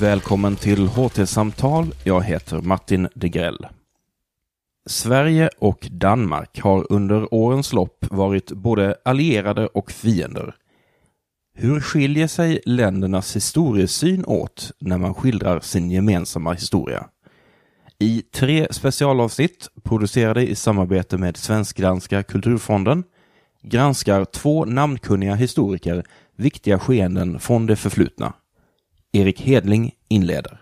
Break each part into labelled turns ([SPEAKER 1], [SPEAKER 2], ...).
[SPEAKER 1] Välkommen till HT-samtal. Jag heter Martin Degrell. Sverige och Danmark har under årens lopp varit både allierade och fiender. Hur skiljer sig ländernas historiesyn åt när man skildrar sin gemensamma historia? I tre specialavsnitt producerade i samarbete med Svensk-danska kulturfonden granskar två namnkunniga historiker viktiga skeenden från det förflutna. Erik Hedling inleder.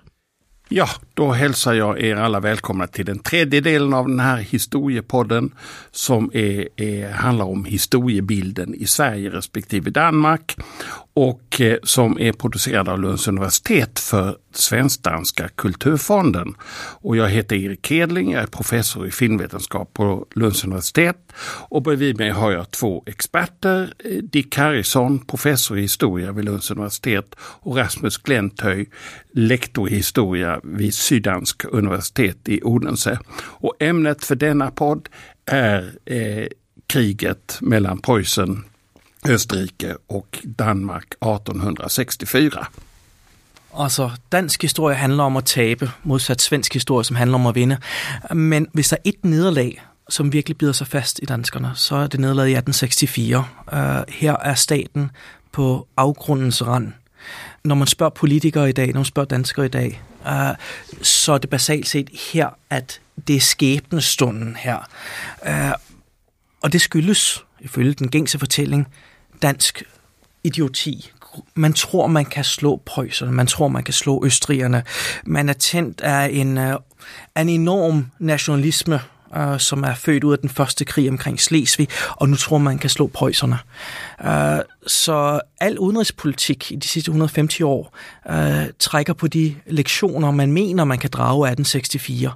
[SPEAKER 2] Ja, då hälsar jag er alla välkomna till den tredje delen av den här historiepodden som är, är, handlar om historiebilden i Sverige respektive Danmark och eh, som är producerad av Lunds universitet för Svensk-danska kulturfonden. Och jag heter Erik Hedling, jag är professor i filmvetenskap på Lunds universitet. Och bredvid mig har jag två experter, eh, Dick Harrison, professor i historia vid Lunds universitet och Rasmus Glentöj, lektor i historia vid Syddansk universitet i Odense. Och ämnet för denna podd är eh, kriget mellan Preussen, Österrike och Danmark 1864.
[SPEAKER 3] Altså, dansk historie handler om at tabe, modsat svensk historie, som handler om at vinde. Men hvis der er et nederlag, som virkelig bider sig fast i danskerne, så er det nederlaget i 1864. Uh, øh, her er staten på afgrundens rand. Når man spørger politikere i dag, når man spørger danskere i dag, uh, så er det basalt set her, at det er skæbnestunden her. Uh, og det skyldes, ifølge den gængse fortælling, dansk idioti. Man tror, man kan slå prøjserne, man tror, man kan slå østrigerne. Man er tændt af en, øh, en enorm nationalisme, øh, som er født ud af den første krig omkring Slesvig, og nu tror man, man kan slå prøjserne. Øh, så al udenrigspolitik i de sidste 150 år øh, trækker på de lektioner, man mener, man kan drage af 1864.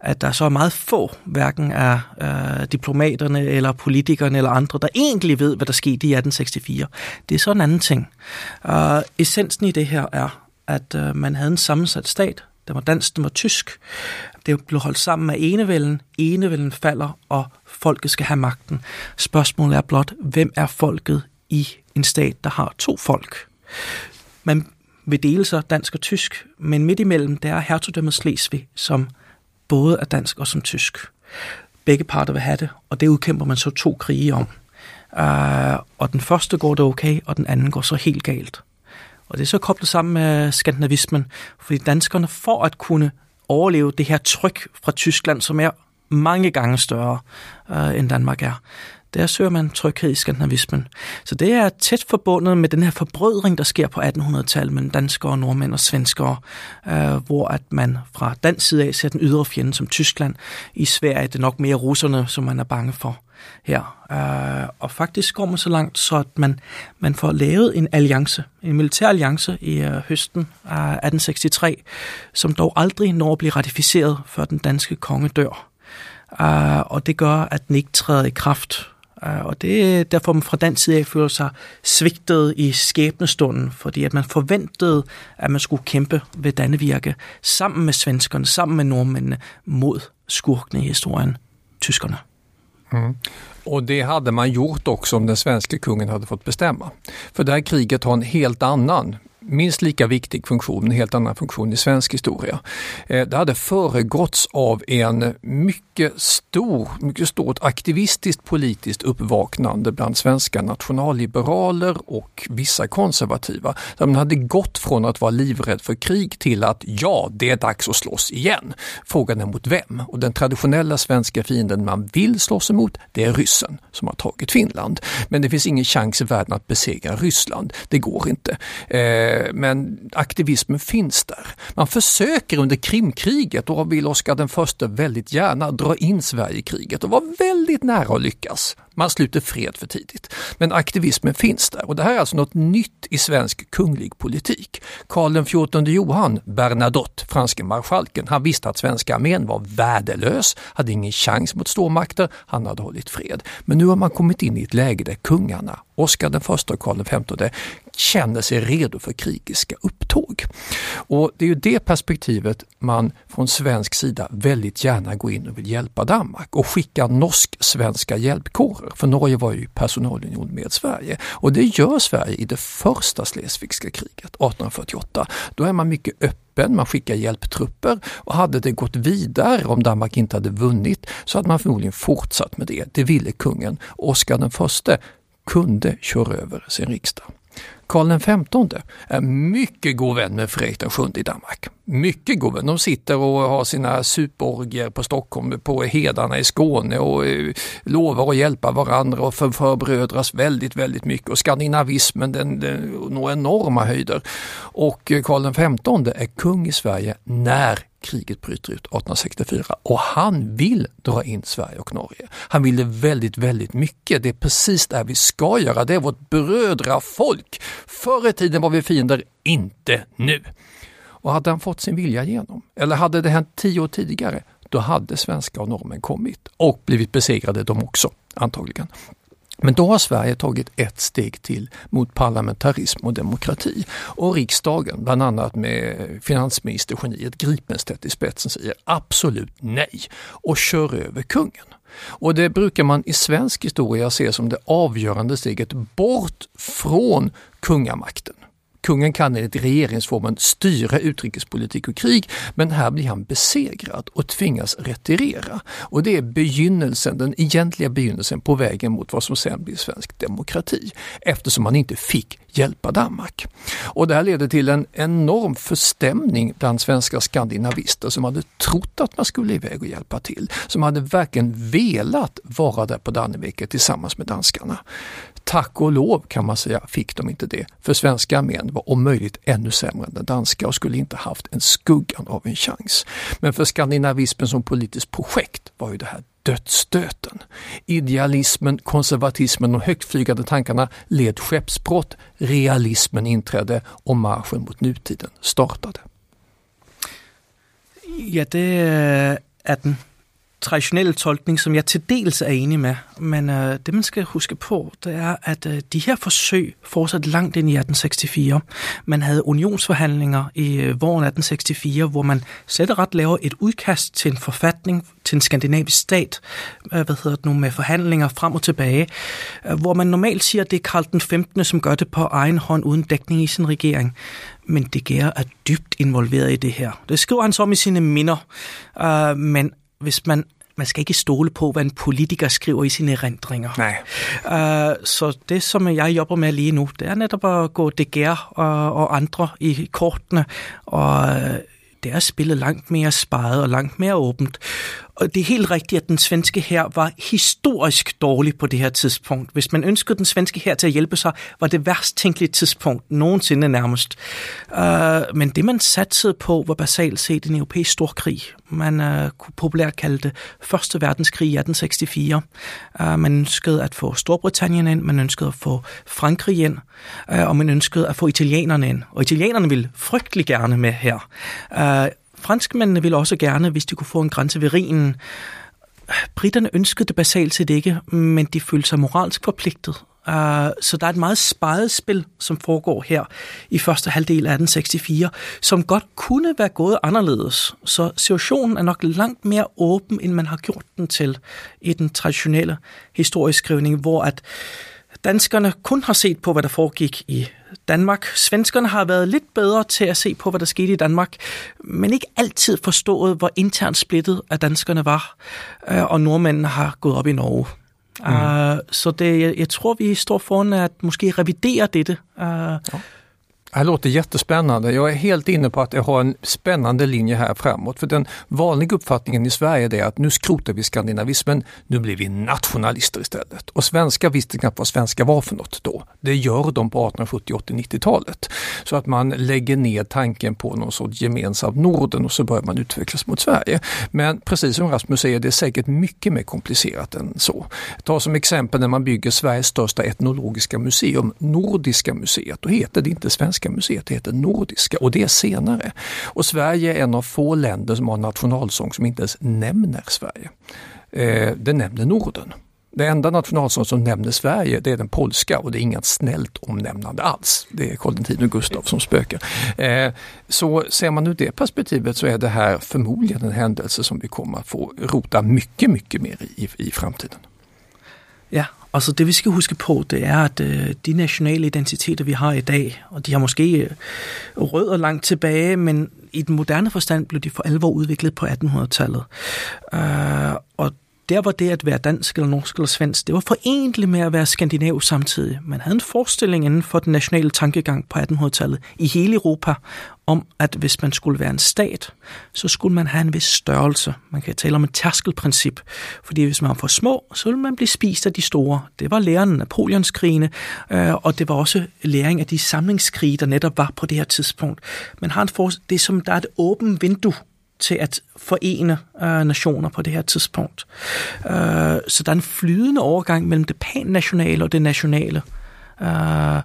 [SPEAKER 3] At der så er meget få, hverken af øh, diplomaterne eller politikerne eller andre, der egentlig ved, hvad der skete i 1864. Det er så en anden ting. Øh, essensen i det her er, at øh, man havde en sammensat stat, den var dansk, den var tysk. Det blev holdt sammen med enevælden. Enevælden falder, og folket skal have magten. Spørgsmålet er blot, hvem er folket i en stat, der har to folk? Man vil dele sig dansk og tysk, men midt imellem, der er hertugdømmet Slesvig, som både er dansk og som tysk. Begge parter vil have det, og det udkæmper man så to krige om. Uh, og den første går det okay, og den anden går så helt galt. Og det er så koblet sammen med skandinavismen, fordi danskerne for at kunne overleve det her tryk fra Tyskland, som er mange gange større øh, end Danmark er, der søger man tryghed i skandinavismen. Så det er tæt forbundet med den her forbrødring, der sker på 1800-tallet mellem danskere, nordmænd og svenskere, øh, hvor at man fra dansk side af ser den ydre fjende som Tyskland. I Sverige er det nok mere russerne, som man er bange for her. Øh, og faktisk går man så langt, så at man, man får lavet en alliance, en militær alliance i øh, høsten af 1863, som dog aldrig når at blive ratificeret, før den danske konge dør. Øh, og det gør, at den ikke træder i kraft. Uh, og det er derfor, man fra den side af føler sig svigtet i skæbnestunden, fordi at man forventede, at man skulle kæmpe ved Dannevirke sammen med svenskerne, sammen med nordmændene mod skurkene i historien, tyskerne.
[SPEAKER 4] Mm. Och det hade man gjort också om den svenska kungen hade fått bestämma. För det här kriget har en helt annan minst lika viktig funktion, en helt annan funktion i svensk historia. Eh, det hade föregåtts av en mycket stor, mycket stort aktivistiskt politiskt uppvaknande bland svenska nationalliberaler och vissa konservativa. Där man hade gått från att vara livrädd för krig till att ja, det är dags att slåss igen. Frågan är mot vem? Och den traditionella svenska fienden man vill slåss emot, det är ryssen som har tagit Finland. Men det finns ingen chans i världen att besegra Ryssland. Det går inte. Eh, Eh, men aktivismen finns där. Man försöker under Krimkriget, då vill Oscar den första väldigt gärna dra in Sverige i kriget och var väldigt nära att lyckas. Man sluter fred för tidigt. Men aktivismen finns där och det här är alltså något nytt i svensk kunglig politik. Karl XIV Johan, Bernadotte, franske marskalken, han visste att svenska armén var värdelös, hade ingen chans mot stormakter, han hade hållit fred. Men nu har man kommit in i ett läge där kungarna, Oscar den första och Karl XV, känner sig redo för krigiska upptåg. Och det är ju det perspektivet man från svensk sida väldigt gärna går in och vill hjälpa Danmark och skicka norsk-svenska hjälpkårer. För Norge var ju personalunion med Sverige och det gör Sverige i det första Slesvigska kriget 1848. Då är man mycket öppen, man skickar hjälptrupper och hade det gått vidare om Danmark inte hade vunnit så hade man förmodligen fortsatt med det. Det ville kungen. Oskar den förste kunde köra över sin riksdag. Karl XV är mycket god vän med Fredrik VII i Danmark. Mycket god vän. De sitter och har sina superorgier på Stockholm, på hedarna i Skåne och eh, lovar att hjälpa varandra och förbrödras väldigt, väldigt mycket. Och skandinavismen den, den når enorma höjder. Och eh, Karl XV är kung i Sverige när kriget bryter ut 1864 och han vill dra in Sverige och Norge. Han vill det väldigt, väldigt mycket. Det är precis det vi ska göra. Det är vårt brödrafolk. Förr i tiden var vi fiender, inte nu. Och hade han fått sin vilja igenom, eller hade det hänt tio år tidigare, då hade svenska och norrmän kommit och blivit besegrade de också, antagligen. Men då har Sverige tagit ett steg till mot parlamentarism och demokrati. Och riksdagen, bland annat med finansministergeniet Gripenstedt i spetsen, säger absolut nej och kör över kungen. Och det brukar man i svensk historia se som det avgörande steget bort från kungamakten. Kungen kan enligt regeringsformen styra utrikespolitik och krig men här blir han besegrad och tvingas retirera. Och det är begynnelsen, den egentliga begynnelsen på vägen mot vad som sen blir svensk demokrati eftersom man inte fick hjälpa Danmark. Och det här leder till en enorm förstämning bland svenska skandinavister som hade trott att man skulle iväg och hjälpa till. Som hade verkligen velat vara där på Dannebäcke tillsammans med danskarna. Tack och lov kan man säga fick de inte det, för svenska armén var om möjligt ännu sämre än den danska och skulle inte haft en skuggan av en chans. Men för skandinavismen som politiskt projekt var ju det här dödsstöten. Idealismen, konservatismen och högtflygande tankarna led skeppsbrott, realismen inträdde och marschen mot nutiden startade.
[SPEAKER 3] Ja, det är den traditionelle tolkning, som jeg til dels er enig med. Men øh, det, man skal huske på, det er, at øh, de her forsøg fortsatte langt ind i 1864. Man havde unionsforhandlinger i øh, våren 1864, hvor man sætter ret laver et udkast til en forfatning til en skandinavisk stat, øh, hvad hedder det nu, med forhandlinger frem og tilbage, øh, hvor man normalt siger, at det er Karl den 15., som gør det på egen hånd uden dækning i sin regering men De Geer er dybt involveret i det her. Det skriver han så om i sine minder, uh, men hvis man man skal ikke stole på, hvad en politiker skriver i sine erindringer.
[SPEAKER 4] Nej.
[SPEAKER 3] Uh, så det, som jeg jobber med lige nu, det er netop at gå De Geer og, og andre i kortene og det er spillet langt mere sparet og langt mere åbent. Og det er helt rigtigt, at den svenske her var historisk dårlig på det her tidspunkt. Hvis man ønskede den svenske her til at hjælpe sig, var det værst tænkelige tidspunkt nogensinde nærmest. Uh, men det man satsede på var basalt set en europæisk storkrig. Man uh, kunne populært kalde det Første verdenskrig i 1864. Uh, øh, man ønskede at få Storbritannien ind, man ønskede at få Frankrig ind, uh, og man ønskede at få italienerne ind. Og italienerne ville frygtelig gerne med her. Uh, franskmændene ville også gerne, hvis de kunne få en grænse ved Rhinen. Britterne ønskede det basalt set ikke, men de følte sig moralsk forpligtet. Uh, så der er et meget spejet spil, som foregår her i første halvdel af 1864, som godt kunne være gået anderledes. Så situationen er nok langt mere åben, end man har gjort den til i den traditionelle historieskrivning, hvor at danskerne kun har set på, hvad der foregik i Danmark. Svenskerne har været lidt bedre til at se på, hvad der skete i Danmark, men ikke altid forstået, hvor internt splittet af danskerne var, øh, og nordmændene har gået op i Norge. Mm. Uh, så det, jeg, jeg tror, vi står foran at måske revidere dette. Uh, ja.
[SPEAKER 4] Det låter jättespännande. Jag är helt inne på att jag har en spännande linje här framåt. För den vanliga uppfattningen i Sverige är att nu skrotar vi skandinavismen, nu blir vi nationalister istället. Och svenskar visste knappt vad svenska var för något då. Det gör de på 1870, 80, 90-talet. Så att man lägger ner tanken på någon sorts gemensam Norden och så börjar man utvecklas mot Sverige. Men precis som Rasmus säger, det är säkert mycket mer komplicerat än så. Ta som exempel när man bygger Sveriges största etnologiska museum, Nordiska museet. Då heter det inte Svenska Nordiska museet, det heter Nordiska och det är senare. Och Sverige är en av få länder som har en nationalsång som inte ens nämner Sverige. Eh, det nämner Norden. Det enda nationalsång som nämner Sverige det är den polska och det är inget snällt omnämnande alls. Det är Karl X och Gustav som spökar. Eh, så ser man ur det perspektivet så är det här förmodligen en händelse som vi kommer att få rota mycket, mycket mer i i framtiden.
[SPEAKER 3] Ja, Altså det vi skal huske på, det er, at øh, de nationale identiteter, vi har i dag, og de har måske øh, rødder langt tilbage, men i den moderne forstand blev de for alvor udviklet på 1800-tallet. Øh, og der var det at være dansk eller norsk eller svensk, det var forenligt med at være skandinav samtidig. Man havde en forestilling inden for den nationale tankegang på 1800-tallet i hele Europa om, at hvis man skulle være en stat, så skulle man have en vis størrelse. Man kan tale om et tærskelprincip, fordi hvis man var for små, så ville man blive spist af de store. Det var læren af Napoleonskrigene, øh, og det var også læring af de samlingskrige, der netop var på det her tidspunkt. Man har en for, det er som, der er et åbent vindue til at forene øh, nationer på det her tidspunkt. Øh, så der er en flydende overgang mellem det pan-nationale og det nationale. Øh,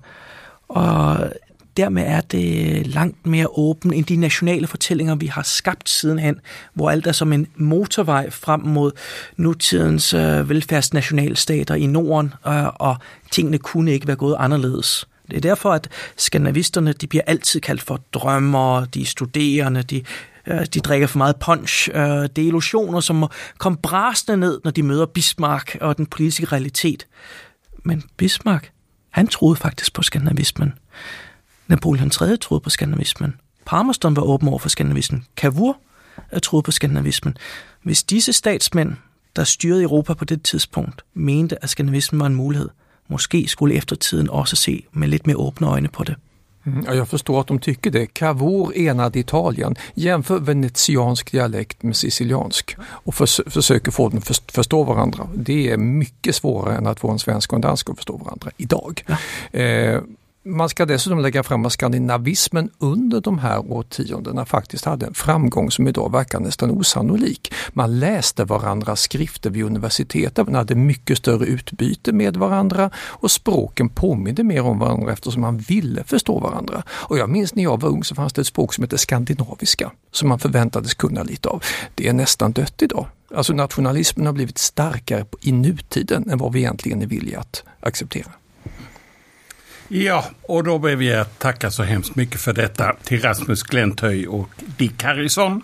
[SPEAKER 3] og dermed er det langt mere åben end de nationale fortællinger, vi har skabt sidenhen, hvor alt er som en motorvej frem mod nutidens øh, velfærdsnationalstater i Norden, øh, og tingene kunne ikke være gået anderledes. Det er derfor, at skandinavisterne de bliver altid kaldt for drømmer, de studerende, de Øh, de drikker for meget punch. Øh, det er illusioner, som må komme brasende ned, når de møder Bismarck og den politiske realitet. Men Bismarck, han troede faktisk på skandinavismen. Napoleon III troede på skandinavismen. Palmerston var åben over for skandinavismen. Cavour øh, troede på skandinavismen. Hvis disse statsmænd, der styrede Europa på det tidspunkt, mente, at skandinavismen var en mulighed, måske skulle eftertiden også se med lidt mere åbne øjne på det.
[SPEAKER 4] Mm, ja, jag förstår att de tycker det. Cavour enade Italien. Jämför venetiansk dialekt med siciliansk och förs försöker få dem att förstå varandra. Det är mycket svårare än att få en svensk och en dansk att förstå varandra idag. Ja. Eh, man ska dessutom lägga fram att skandinavismen under de här årtiondena faktiskt hade en framgång som idag verkar nästan osannolik. Man läste varandras skrifter vid universitetet, man hade mycket större utbyte med varandra och språken påminde mer om varandra eftersom man ville förstå varandra. Och jag minns när jag var ung så fanns det ett språk som hette skandinaviska som man förväntades kunna lite av. Det är nästan dött idag. Alltså nationalismen har blivit starkare i nutiden än vad vi egentligen är villiga att acceptera.
[SPEAKER 2] Ja, och då ber vi att tacka så hemskt mycket för detta till Rasmus Glentöj och Dick Harrison.